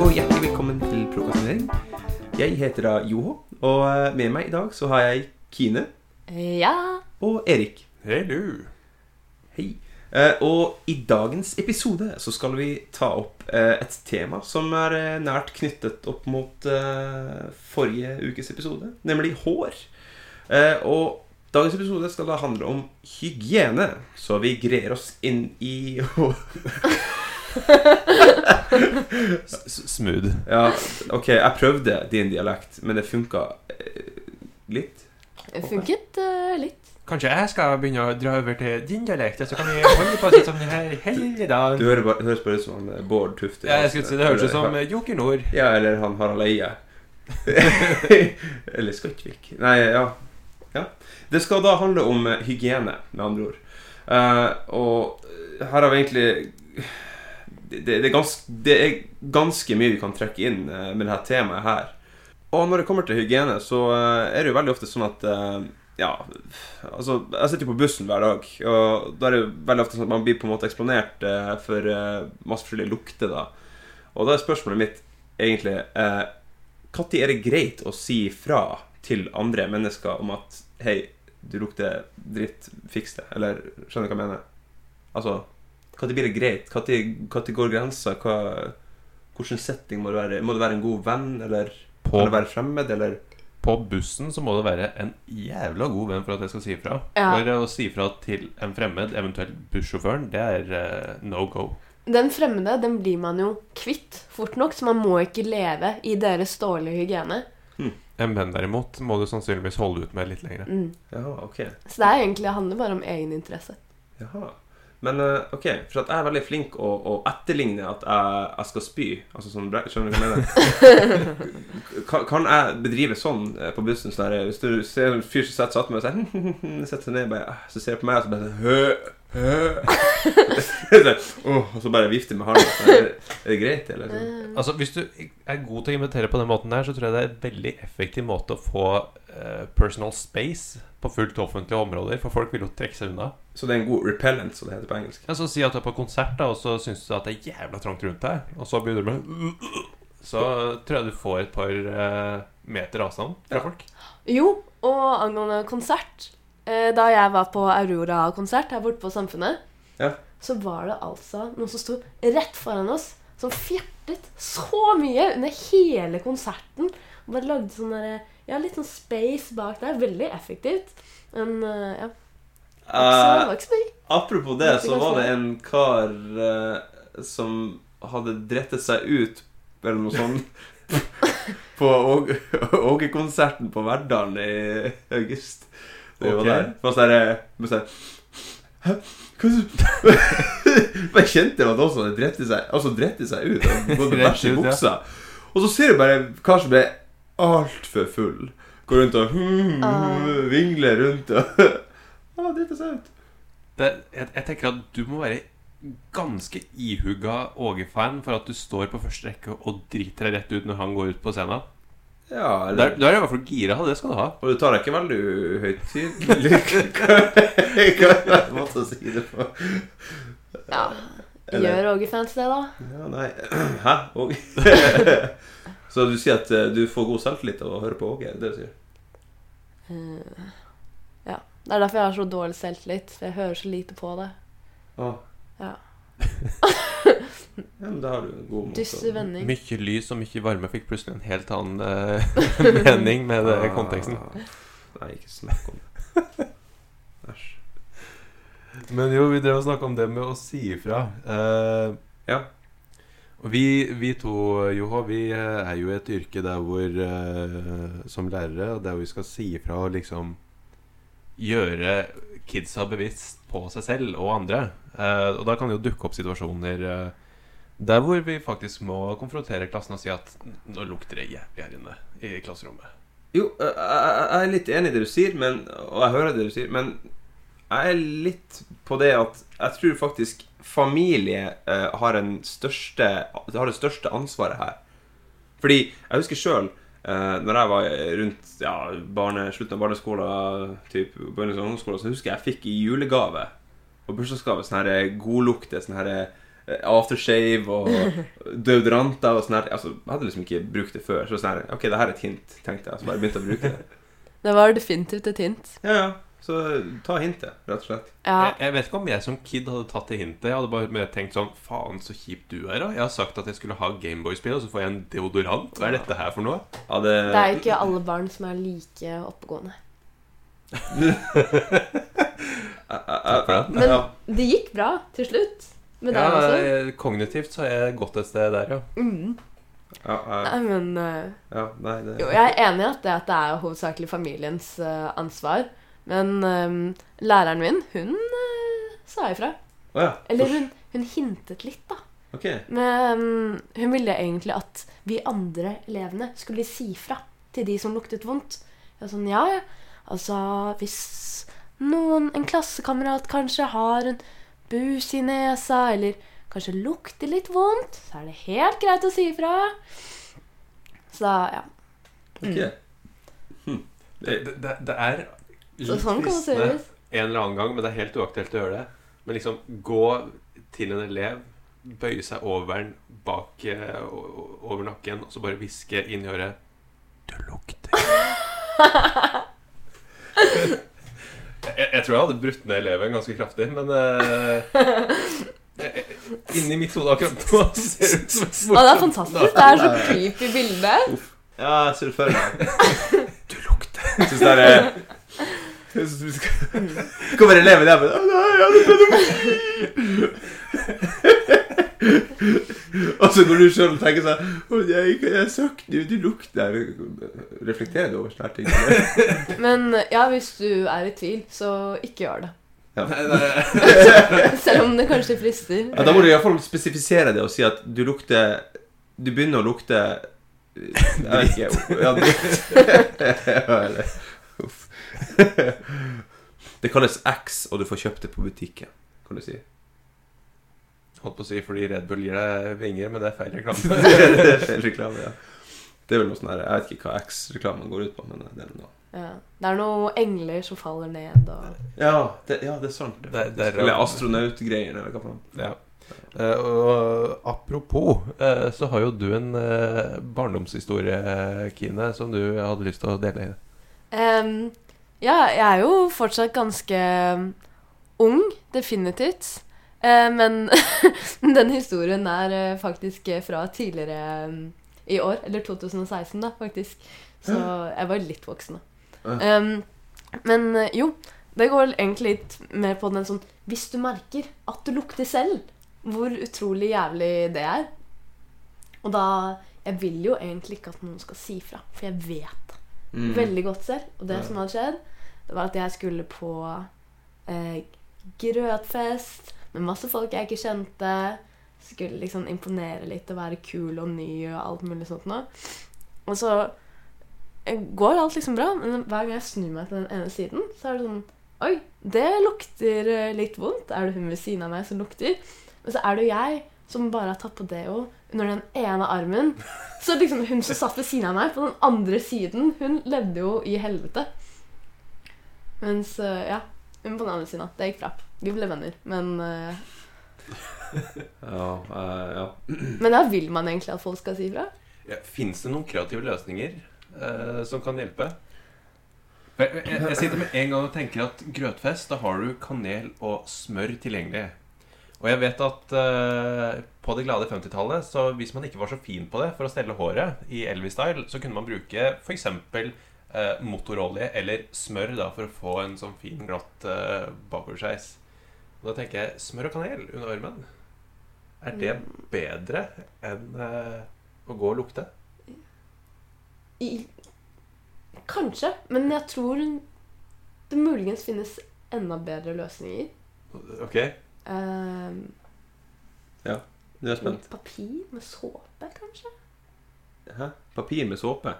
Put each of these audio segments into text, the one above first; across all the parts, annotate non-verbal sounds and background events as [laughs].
og hjertelig velkommen til Prokrastinering. Jeg heter da Joho, og eh, med meg i dag så har jeg Kine Ja. og Erik. Hei, du. Hei. Eh, og i dagens episode så skal vi ta opp eh, et tema som er nært knyttet opp mot forrige ukes episode, nemlig hår. Eh, og dagens episode skal da handle om hygiene, så vi greier oss inn i [laughs] Smooth. Ja, ok, jeg prøvde din dialekt, men det funka eh, litt. Det funket uh, litt. Kanskje jeg skal begynne å dra over til din dialekt, så kan vi holde på sånn som det her hele dagen. Du hører bare, høres bare ut som eh, Bård Tufte. Ja, jeg skulle si, Det høres ut som Joker Nord. Ja, eller han Harald Eie. [laughs] eller Skotvik. Nei, ja. ja. Det skal da handle om hygiene, med andre ord. Uh, og her har vi egentlig det, det, er ganske, det er ganske mye vi kan trekke inn eh, med dette temaet her. Og når det kommer til hygiene, så eh, er det jo veldig ofte sånn at eh, Ja, altså Jeg sitter jo på bussen hver dag, og da er det jo veldig ofte sånn at man blir på en måte eksponert for masse forskjellige lukter, da. Og da er spørsmålet mitt egentlig eh, Når er det greit å si fra til andre mennesker om at Hei, du lukter dritt, fiks det. Eller skjønner du hva jeg mener? Altså Når blir det greit? Når går grensa? Hva, hvilken setting må det være? Må det være en god venn, eller På, må det være fremmed, eller på bussen så må det være en jævla god venn for at jeg skal si ifra. Ja. For å si ifra til en fremmed, eventuelt bussjåføren, det er uh, no go. Den fremmede den blir man jo kvitt fort nok, så man må ikke leve i deres dårlige hygiene. En venn derimot må du sannsynligvis holde ut med litt lenger. Mm. Ja, ok. Så det er egentlig, handler bare om egeninteresse. Jaha. Men eh, ok, for at jeg er veldig flink å, å etterligne at jeg, jeg skal spy. Altså sånn, Skjønner du hva jeg mener? [laughs] kan, kan jeg bedrive sånn eh, på bussen? Sånn der, hvis du ser en fyr som setter seg attmed [laughs] setter seg ned, bare, ah, så ser på meg, og så bare hø, [laughs] åh, Og så bare vifter med hånda. Er, er det greit, eller? Altså, Hvis du er god til å invitere på den måten der, så tror jeg det er en veldig effektiv måte å få uh, personal space på fullt offentlige områder, for folk vil jo trekke seg unna. Så det er en god repellent, som det heter på engelsk. Ja, så Si at du er på konsert, da og så syns du at det er jævla trangt rundt deg, og så begynner du med Så tror jeg du får et par uh, meter avstand fra Ja. folk. Jo, og angående konsert Da jeg var på Aurora-konsert her borte på Samfunnet, Ja. så var det altså noen som sto rett foran oss, som fjertet så mye under hele konserten. Og bare lagde sånn der, ja, litt sånn space bak der. Veldig effektivt. Men eh, ja. Eh, så apropos det, så var det en kar uh, som hadde drettet seg ut, eller noe sånt, [laughs] på Åge- Åge-konserten på Verdal i august. Det var der. Der, bare sånn Hæ? Hva er det Bare [laughs] kjente at også hadde drettet seg Altså drettet seg ut. og Gått med [laughs] bæsj i buksa. Og så ser du bare kar som er altfor full. Går rundt og hmm, [laughs] Ah. vingler rundt og ah, Driter seg ut. Det, jeg, jeg tenker at du må være ganske ihugga Åge-fan for at du står på første rekke og driter deg rett ut når han går ut på scenen. Ja, eller er da er jeg i hvert fall gira. Det skal du ha. Og du tar deg ikke veldig høytidelig Hva er det måte å si det på? Ja. Eller- Gjør Åge-fans det, da? Ja, nei [clears throat] Hæ? Åge? [laughs] Så du sier at eh, du får god selvtillit av å høre på Åge? det du sier? Eh, ja. Det er derfor jeg har så dårlig selvtillit. For jeg hører så lite på det. Ah. Ja. [laughs] Ja, men da har du en god måte Dyster vending. Mye lys og mye varme fikk plutselig en helt annen eh, [laughs] mening med det Ah. konteksten. Nei, ikke snakk om det. Æsj. Men jo, vi drev og snakka om det med å si ifra. Eh, Ja. og vi, vi to, Joho, vi eh, er jo i et yrke der hvor eh, Som lærere, og der vi skal si ifra og liksom gjøre kidsa bevisst på seg selv og andre. Eh, og da kan det jo dukke opp situasjoner eh, der hvor vi faktisk må konfrontere klassen og si at nå lukter det jævlig her inne i klasserommet. Jo, jeg, er litt enig i det du sier, men, og jeg hører det du sier, men jeg er litt på det at jeg tror faktisk familie eh, har, største, har det største ansvaret her. Fordi jeg husker sjøl, når jeg var rundt ja, barne, slutten av barneskolen, typ, barneskolen, så husker jeg jeg fikk i julegave og bursdagsgave sånn godlukte, sånn her eh, aftershave og [laughs] deodoranter og sånn her. Altså, jeg hadde liksom ikke brukt det før. Så sånn her Ok, det her er et hint, tenkte jeg. Så bare begynte å bruke det. [laughs] Det var definitivt et hint. Ja, ja. Så ta hintet, rett og slett. Ja. Jeg, jeg vet ikke om jeg som kid hadde tatt det hintet. Jeg hadde bare tenkt sånn Faen, så kjip du er, da. Jeg har sagt at jeg skulle ha Gameboy-spill, og så får jeg en deodorant. Hva er dette her for noe? Ja, det, Det er ikke alle barn som er like oppegående. [laughs] Takk for det. Men det gikk bra til slutt. Med deg Ja, også. eh, Kognitivt så har jeg gått et sted der, ja. Mm. Ja, jeg, Nei, men uh, ja, nei, det Jo, jeg er enig i at det, at det er hovedsakelig familiens uh, ansvar. Men um, læreren min, hun uh, sa ifra. Oh, ja. Eller hun, hun hintet litt, da. Okay. Men um, hun ville egentlig at vi andre elevene skulle si fra til de som luktet vondt. Jeg sånn, ja, ja. Altså, hvis noen, en klassekamerat kanskje har en bus i nesa, eller kanskje lukter litt vondt, så er det helt greit å si ifra. Så ja. ok. Hm. Det, Det, det, er litt sånn fristende en eller annen gang, men det er helt uaktuelt å gjøre det. Men liksom gå til en elev, bøye seg over den bak eh, over nakken, og så bare hviske inn i øret Du lukter. [laughs] [laughs] jeg, jeg tror jeg hadde brutt ned eleven ganske kraftig, men eh, eh, Inni mitt hode akkurat nå ser det ut som et Ja, det er fantastisk. Det er så creepy bilde. ja, jeg ser det for meg. [laughs] Du lukter. Jeg syns det er jeg synes vi skal- [laughs] Det kommer eleven med «Å, nei, jeg hadde pedofi!» [laughs] Og så går du sjøl og tenker sånn Å nei, hva jeg sagt? Du, du lukter Reflekterer du over sånne ting? [laughs] Men ja, hvis du er i tvil, så ikke gjør det. Ja. [laughs] Selv om det kanskje frister. Ja, da må du iallfall spesifisere det og si at du lukter Du begynner å lukte Jeg vet ikke ja, dritt. Det kalles X, og du får kjøpt det på butikken, kan du si. Holdt på å si fordi Red Bull gir deg vinger, men det er feil reklame. [laughs] det er feil reklame, ja. Det er vel noe sånn her Jeg vet ikke hva X-reklamen går ut på, men det er noe Ja. Det er noen engler som faller ned og Ja, det, ja, det er sant. Det- det er- Eller astronautgreier, eller hva faen. Ja. Uh, og apropos, uh, så har jo du en uh, barndomshistorie, Kine, som du hadde lyst til å dele. Um, Ja, jeg er jo fortsatt ganske um, ung, definitivt. Eh, men [laughs] den historien er eh, faktisk eh, fra tidligere i år. Eller 2016, da, faktisk. Så jeg var litt voksen da. Men jo, det går egentlig litt mer på den sånn Hvis du merker at du lukter selv, hvor utrolig jævlig det er. Og da Jeg vil jo egentlig ikke at noen skal si fra, for jeg vet det Mm. veldig godt selv. Og det som hadde skjedd, det var at jeg skulle på eh, grøtfest med masse folk jeg ikke kjente. Skulle liksom imponere litt og være kul og ny og alt mulig sånt noe. Og så eh, går alt liksom bra, men hver gang jeg snur meg til den ene siden, så er det sånn Oi, det lukter eh, litt vondt. Er det hun ved siden av meg som lukter? Men så er det jo jeg som bare har tatt på deo under den ene armen. Så liksom hun som satt ved siden av meg, på den andre siden, hun levde jo i helvete. Mens eh, ja, hun på den andre siden. Det gikk bra. Vi ble venner. Men, eh, [laughs] Ja, eh, ja. [clears throat] men da vil man egentlig at folk skal si ifra. Ja, Fins det noen kreative løsninger eh, som kan hjelpe? Jeg, jeg, jeg sitter med en gang og tenker at grøtfest, da har du kanel og smør tilgjengelig. Og jeg vet at eh, på det glade 50-tallet, så hvis man ikke var så fin på det for å stelle håret i Elvis-style, så kunne man bruke f.eks. Uh, motorolje eller smør da for å få en sånn fin, glatt uh, bakoversveis. Og da tenker jeg smør og kanel under armen. Er det bedre enn uh, å gå og lukte? I, kanskje. Men jeg tror det muligens finnes enda bedre løsninger. Ok. Ja, Du er spent. papir med såpe, kanskje? Hæ? Papir med såpe?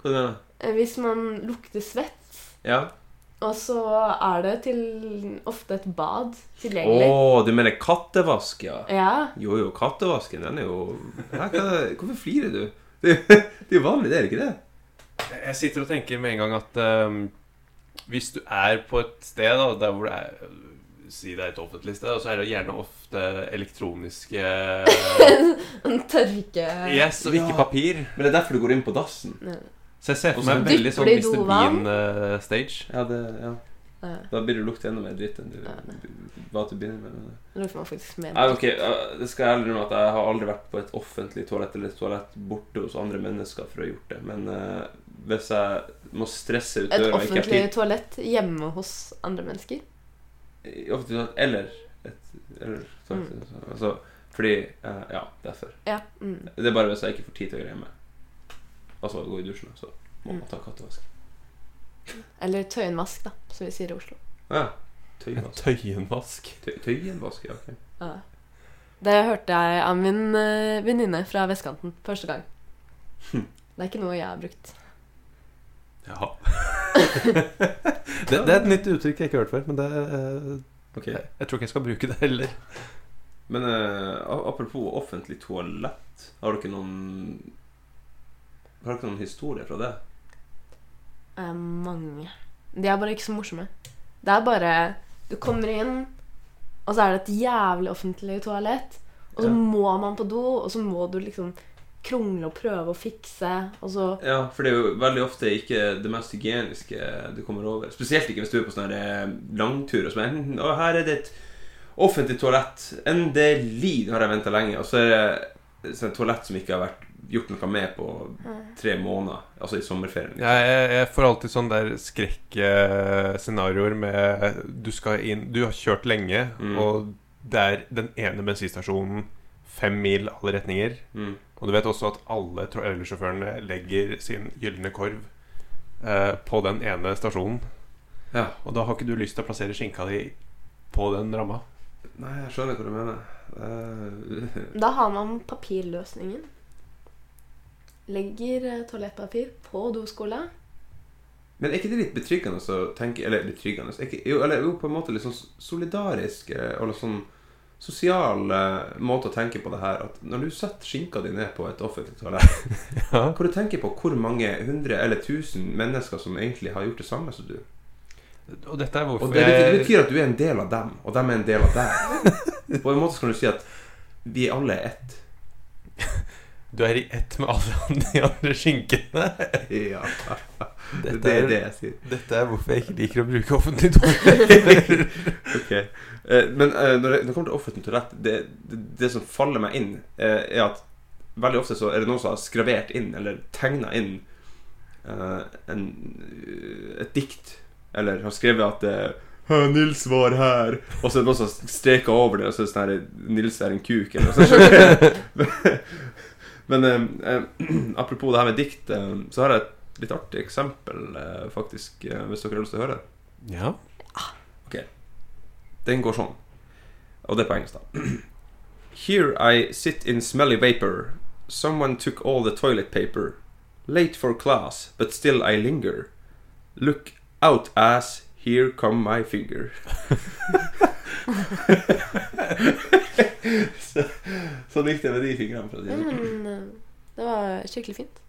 Hva mener du? Hvis man lukter svett, Ja? Og så er det til ofte et bad Å, oh, du mener kattevask, ja? Ja. Jo, jo, kattevasken, den er jo Her, hva, Hvorfor flirer du? Det, [laughs] det er jo vanlig, det er det ikke det? Jeg sitter og tenker med en gang at um, hvis du er på et sted da, der hvor det er si det er et offentlig sted, og så er det gjerne ofte elektroniske [laughs] En tørke... Yes, og ikke Ja. papir. Men det er derfor du går inn på dassen. Ja. Så jeg ser for meg veldig sånn Mr. Bean-stage. Ja, det, ja. Da blir det lukte enda mer dritt enn du var til å begynne med. Det lukter man. Nei, ok, uh, Det skal jeg ærlig innrømme at jeg har aldri vært på et offentlig toalett eller et toalett borte hos andre mennesker for å ha gjort det. Men uh, hvis jeg må stresse ut Et døra ikke offentlig tid toalett hjemme hos andre mennesker. toalett, Eller et eller, mm. altså, Fordi uh, Ja, derfor. Ja. Mm. Det er bare hvis jeg ikke får tid til å gjøre hjemme. Altså gå i dusjen, så må man ta kattevask. Eller tøyenvask, da, som vi sier i Oslo. Ja. En Tøyvask. tøyenvask. Tøy, tøyenvask, ja. ok. Ja. Det hørte jeg av min eh, venninne fra vestkanten første gang. Hm. Det er ikke noe jeg har brukt. Jaha. [laughs] det, det er et nytt uttrykk jeg ikke har hørt før, men det eh, Ok. jeg, jeg tror ikke jeg skal bruke det heller. Men eh, a- apropos offentlig toalett, har dere noen Har dere noen historier fra det? Eh, mange. De er bare ikke så morsomme. Det er bare Du kommer inn, og så er det et jævlig offentlig toalett. Og så Ja. må man på do, og så må du liksom krongle og prøve å fikse, og så Ja, for det er jo veldig ofte ikke det mest hygieniske du kommer over. Spesielt ikke hvis du er på sånne eh, langturer. Som «Hm, og her er det et offentlig toalett. Endelig! Nå har jeg venta lenge. Og så er det et toalett som ikke har vært gjort noe med på tre måneder. Altså i sommerferien. Jeg, jeg, jeg får alltid sånne der skrekkscenarioer med Du skal inn Du har kjørt lenge, Mm. og det er den ene bensinstasjonen fem mil alle retninger. Mm. Og du vet også at alle trailersjåførene legger sin gylne korv eh, på den ene stasjonen. Ja. Og da har ikke du lyst til å plassere skinka di på den ramma. Nei, jeg skjønner hva du mener. Uh, Da har man papirløsningen. Legger eh, toalettpapir på doskåla. Men er ikke det litt betryggende å tenke Eller betryggende ikke, jo, Eller jo, på en måte litt sånn solidarisk eh, Eller sånn sosial eh, måte å tenke på det her. At når du setter skinka di ned på et offentlig toalett, [laughs] Ja. hvor du tenker på hvor mange hundre eller tusen mennesker som egentlig har gjort det samme som du. Og dette er hvorfor Og det betyr, det betyr at du er en del av dem, og dem er en del av deg. [laughs] På en måte kan du si at vi alle er ett. Du er i ett med alle [laughs] de andre skinkene. Ja. [laughs] Dette Det er det jeg sier. dette er hvorfor jeg ikke liker å bruke offentlig toalett. [laughs] Ok. Eh, men eh, når, det, kommer til offentlig toalett det, det, det som faller meg inn, eh, er at veldig ofte så er det noen som har skravert inn, eller tegna inn, en, et dikt. Eller har skrevet at det, Nils var her Og så er det noen som streka over det, og så er det sånn her Nils er en kuk, eller noe sånt. Men eh, eh, [clears throat] apropos det her med dikt, eh, så har jeg et litt artig eksempel, eh, faktisk, eh, hvis dere har lyst til å høre. Ja. Ok. Den går sånn. Og det er på engelsk, da. [clears throat] Here I sit in smelly vapor. Someone took all the toilet paper. Late for class, but still I linger. Look out, ass. Here come my finger. [laughs] [laughs] [laughs] så, sånn gikk det med de fingrene. For å si det. sånn. Men eh, det var skikkelig fint.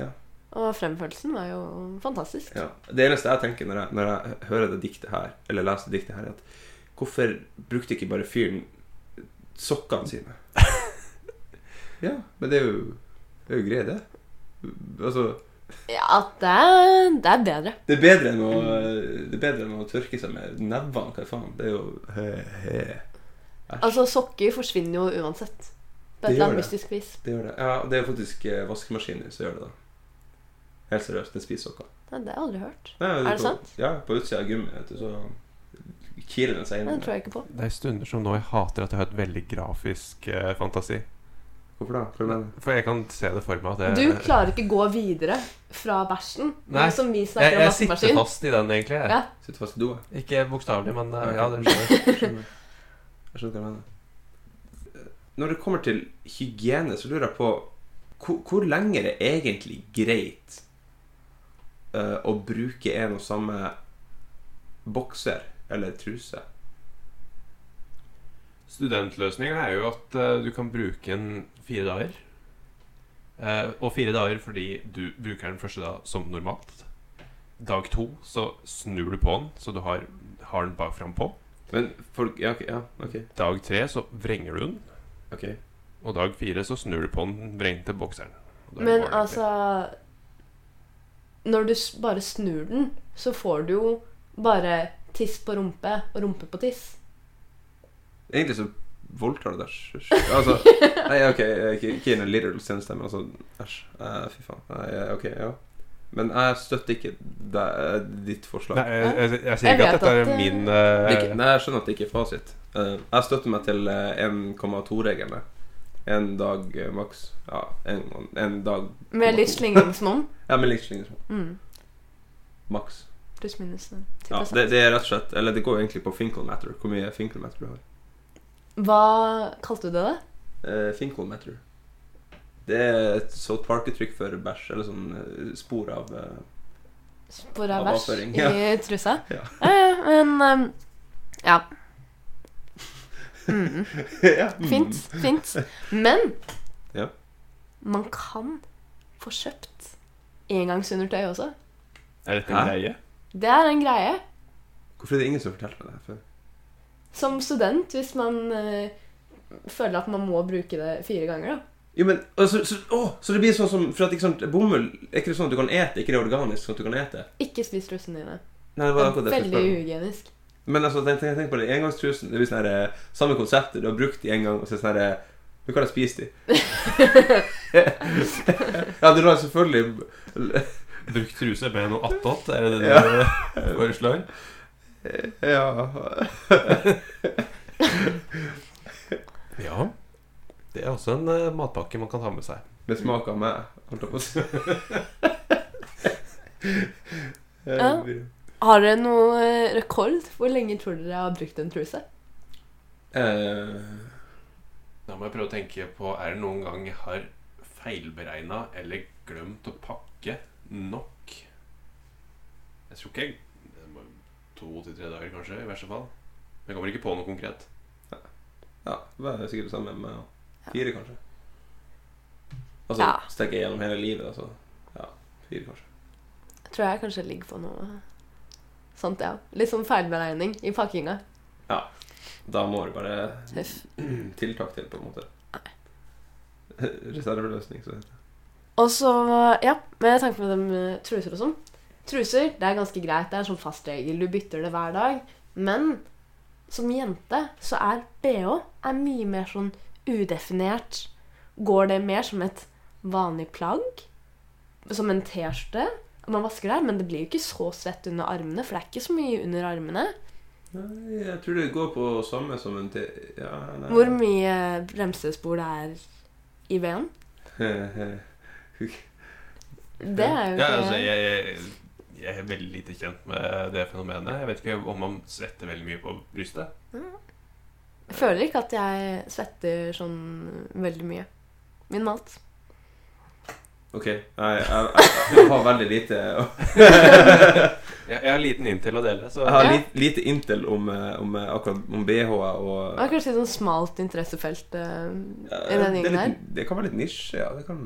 Ja. Og fremførelsen var jo fantastisk. Ja. Det eneste jeg tenker når jeg, når jeg hører det diktet her, eller leser det diktet her, er at hvorfor brukte ikke bare fyren sokkene sine? [laughs] ja, men det er jo, det er jo greit, det. Altså, Ja, det er, det er bedre. det er bedre enn å, det er bedre enn å tørke seg med nevene, hva faen. Det er jo he, he. Altså, sokker forsvinner jo uansett. På Det et eller annet det. mystisk vis. Det gjør det. Ja, det er faktisk eh, vaskemaskiner som gjør det, da. Helt seriøst. Den spiser sokker. Nei, det har jeg aldri hørt. Nei, Er det på, sant? Ja, på utsida av gummi, vet du, så kiler den seg inn. Det tror jeg ikke på. Det er stunder som nå jeg hater at jeg har et veldig grafisk eh, fantasi. Hvorfor da? Mener du? For jeg kan se det for meg at jeg Du klarer ikke gå videre fra bæsjen, Nei, som vi jeg, snakker om jeg sitter vaskemaskin. fast i den, egentlig. Ja. Sitter fast i do. Ikke bokstavelig, men eh, ja, det skjønner. Jeg [laughs] skjønner. Jeg skjønner hva du mener. Når det kommer til hygiene, så lurer jeg på hvor, hvor lenge er det egentlig greit uh, å bruke en og samme bokser eller truse? Studentløsninga er jo at uh, du kan bruke den fire dager. Uh, og fire dager fordi du bruker den første dag som normalt. Dag to så snur du på den, så du har, har den bak fram på. Men folk Ja, ok. Ja, ok, Dag tre så vrenger du den. ok Og dag fire så snur du på den vrengte bokseren. Og da er det Men altså Når du s- bare snur den, så får du jo bare tiss på rumpe og rumpe på tiss. Egentlig så voldtar du deg Altså [laughs] Nei, ok, ikke, ikke in a literal sense, men altså Æsj. Eh, fy faen. Nei, ok, ja. Men jeg støtter ikke det, ditt forslag. Nei, jeg, jeg, jeg sier Jeg ikke at dette at, er eh, min Det eh, ikke, nei, jeg skjønner at det ikke er fasit. Uh, jeg støtter meg til eh, 1,2-regelen. En dag eh, maks. Ja, en, en dag Med litt slingringsmonn. [laughs] Ja, med litt slingringsmonn. Mm. Maks. Pluss minus eh, 10 Ja, det, det er rett og slett Eller det går jo egentlig på Finkelmeter. Hvor mye Finkelmeter du har. Hva kalte du det? Uh, Finkelmeter. Det er et South Park-uttrykk for bæsj, eller sånn eh, spor av eh, Spor av Av bæsj avføring, i ja. trusa? [laughs] Ja. Eh, men um, Ja. Mm. [laughs] ja. mm. Fint. Fint. Men Ja. man kan få kjøpt engangsundertøy også. Er dette Hæ? en greie? Det er en greie. Hvorfor er det ingen som har fortalt meg det før? Som student, hvis man eh, føler at man må bruke det fire ganger, da. Jo, men altså, så, å, så det blir sånn som For at ikke sant, bomull Er ikke det sånn at du kan ete? Ikke det er organisk, sånn at du kan ete? Ikke spis trusene dine. Nei, det var akkurat det jeg veldig skulle spørre om. uhygienisk. Men altså, tenk, tenk, tenk på det. Engangstrusen. Det blir sånn her eh, Samme konseptet. Du har brukt de en gang, og så er det sånn her Du kan ha spist de. [laughs] ja, du har selvfølgelig [laughs] Brukt truse med noe attåt? Er det det du Ja. foreslår? Ja [laughs] Ja. Det er også en eh, matpakke man kan ha med seg. Med smak av meg, holdt jeg på å si. [laughs] Ja. Har dere noe eh, rekord? Hvor lenge tror dere har brukt en truse? Eh, Da må jeg prøve å tenke på Er det noen gang jeg har feilberegna eller glemt å pakke nok? Jeg tror ikke jeg det må- To til tre dager, kanskje, i verste fall. Jeg kommer ikke på noe konkret. ja, det er sikkert det samme med meg. Fire, kanskje. Altså, Ja. stikker jeg gjennom hele livet, altså. Ja, fire, kanskje. Jeg tror jeg kanskje ligger på noe sånt, ja. Litt sånn feilberegning i pakkinga. Ja. Da må det bare Huff. [clears throat] tiltak til, på en måte. [laughs] Reserveløsning, så heter det. Og så, ja, med tanke på det med truser og sånn. Truser, det er ganske greit. Det er en sånn fast regel. Du bytter det hver dag. Men som jente så er bh er mye mer sånn udefinert. Går det mer som et vanlig plagg? Som en T-skjorte? Man vasker der, men det blir jo ikke så svett under armene, for det er ikke så mye under armene. Nei, jeg tror det går på samme som en T... Ja, nei. Hvor mye bremsespor det er i veden? [laughs] Det er jo Ja, ikke altså, jeg, jeg, jeg er veldig lite kjent med det fenomenet. Jeg vet ikke om man svetter veldig mye på brystet. Jeg føler ikke at jeg svetter sånn veldig mye. Minimalt. Ok. Jeg, jeg, jeg, jeg har veldig lite [laughs] Jeg, jeg har liten intel å dele, så Jeg har Ja. lite, lite intel om, eh, om eh, akkurat om BH-er og Det er kanskje et sånn smalt interessefelt uh, Ja, i den gjengen er her. det kan være litt nisje, ja. Det kan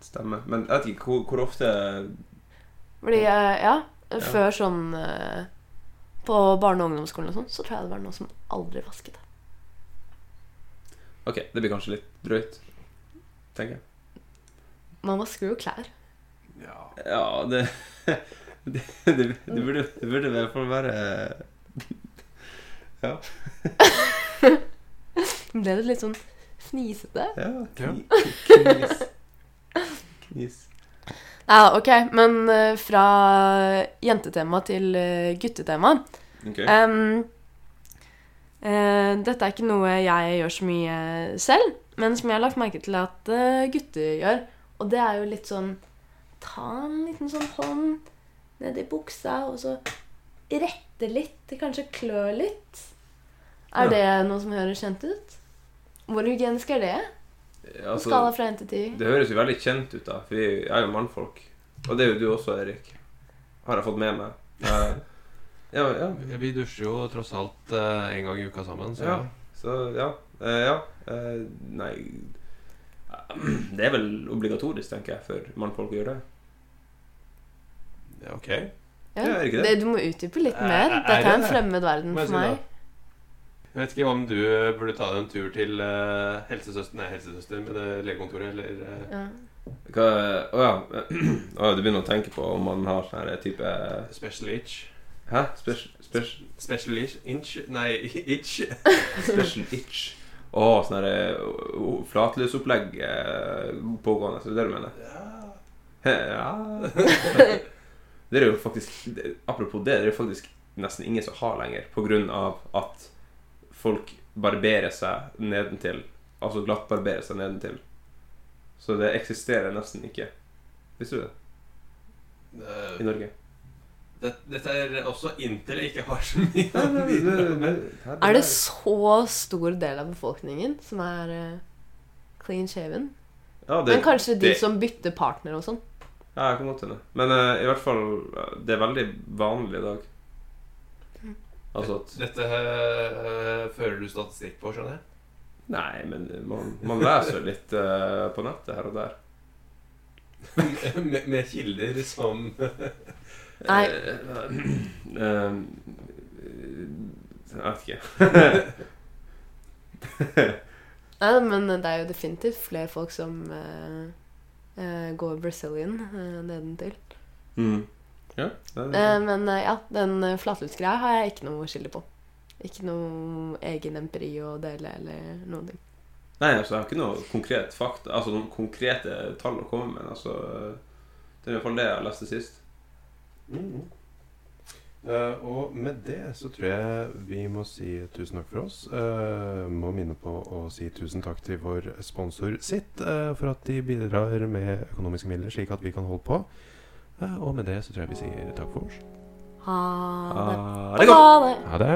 stemme. Men jeg vet ikke hvor, hvor ofte Fordi, ja, Ja. før sånn eh, På barne- og ungdomsskolen og sånn, så tror jeg det var noen som aldri vasket det. Ok, det blir kanskje litt drøyt, tenker jeg. Man vasker jo klær. ja. Ja, det [laughs] Det, det, det, burde, det burde i hvert fall være Ja. Ble det litt sånn fnisete? ja Ja. kni, knis. [laughs] Knis. Ja, ok, men eh, fra jentetema til eh, guttetema. Ok. Em, eh, dette er ikke noe jeg gjør så mye selv, men som jeg har lagt merke til at eh, gutter gjør. Og det er jo litt sånn Ta en liten sånn hånd ned i buksa, og så rette litt, kanskje klø litt. Er det noe som høres kjent ut? Hvor hygienisk er det? Altså, skala fra 1 til 10? det høres jo veldig kjent ut, da. For vi er jo mannfolk. Og det er jo du også, Erik. Har jeg fått med meg. Eh, Ja, ja. Vi dusjer jo tross alt uh, en gang i uka sammen, så Ja. Så ja. Eh, ja. Eh, nei Det er vel obligatorisk, tenker jeg, for mannfolk å gjøre det. ja, ok. Ja, er det ikke det? det, du må utdype litt Er- mer. er Dette er en det det? fremmed verden for meg. Jeg vet ikke om du eh, burde ta deg en tur til uh, helsesøster Nei, helsesøster, men uh, legekontoret, eller uh. Ja. Hva Å ja. [clears throat] Å, du begynner å tenke på om man har sånn type Special itch. Hæ? Special, special, Special itch? inch? Nei, [laughs] itch. special itch. Å, sånn her uh, flatlusopplegg uh, pågående. Er det det du mener? Ja [laughs] Det er jo faktisk det, Apropos det, det er jo faktisk nesten ingen som har lenger, på grunn av at folk barberer seg nedentil. Altså glattbarberer seg nedentil. Så det eksisterer nesten ikke. Visste du det? I Norge? Det, dette er også inntil jeg ikke har så mye å. Er det så stor del av befolkningen som er eh, clean shaven? Ja, det, Men kanskje de det, som bytter partner og sånn? Ja, jeg kan godt hende. Men uh, i hvert fall eh, Det er veldig vanlig i dag. Altså at Dette eh, fører du statistikk på, skjønner jeg? Nei, men man, man leser litt eh, på nettet her og der. [laughs] med, med kilder som Nei. Eh, jeg vet ikke. Nei, men det er jo definitivt flere folk som eh, eh, går Brazilian nedentil. Mm. Ja, Eh, men eh, ja, den uh, flatlusgreia har jeg ikke noe skille på. Ikke noe egen empiri å dele eller noen ting. Nei, altså, jeg har ikke noe konkret fakta Altså noen konkrete tall å komme med. Altså, det er i hvert fall det jeg leste sist. Mm. Uh, og med det så tror jeg vi må si tusen takk for oss. Uh, må minne på å si tusen takk til vår sponsor sitt uh, for at de bidrar med økonomiske midler, slik at vi kan holde på. Og med det så tror jeg vi sier takk for oss. Ha det. Ha det godt! Ha det.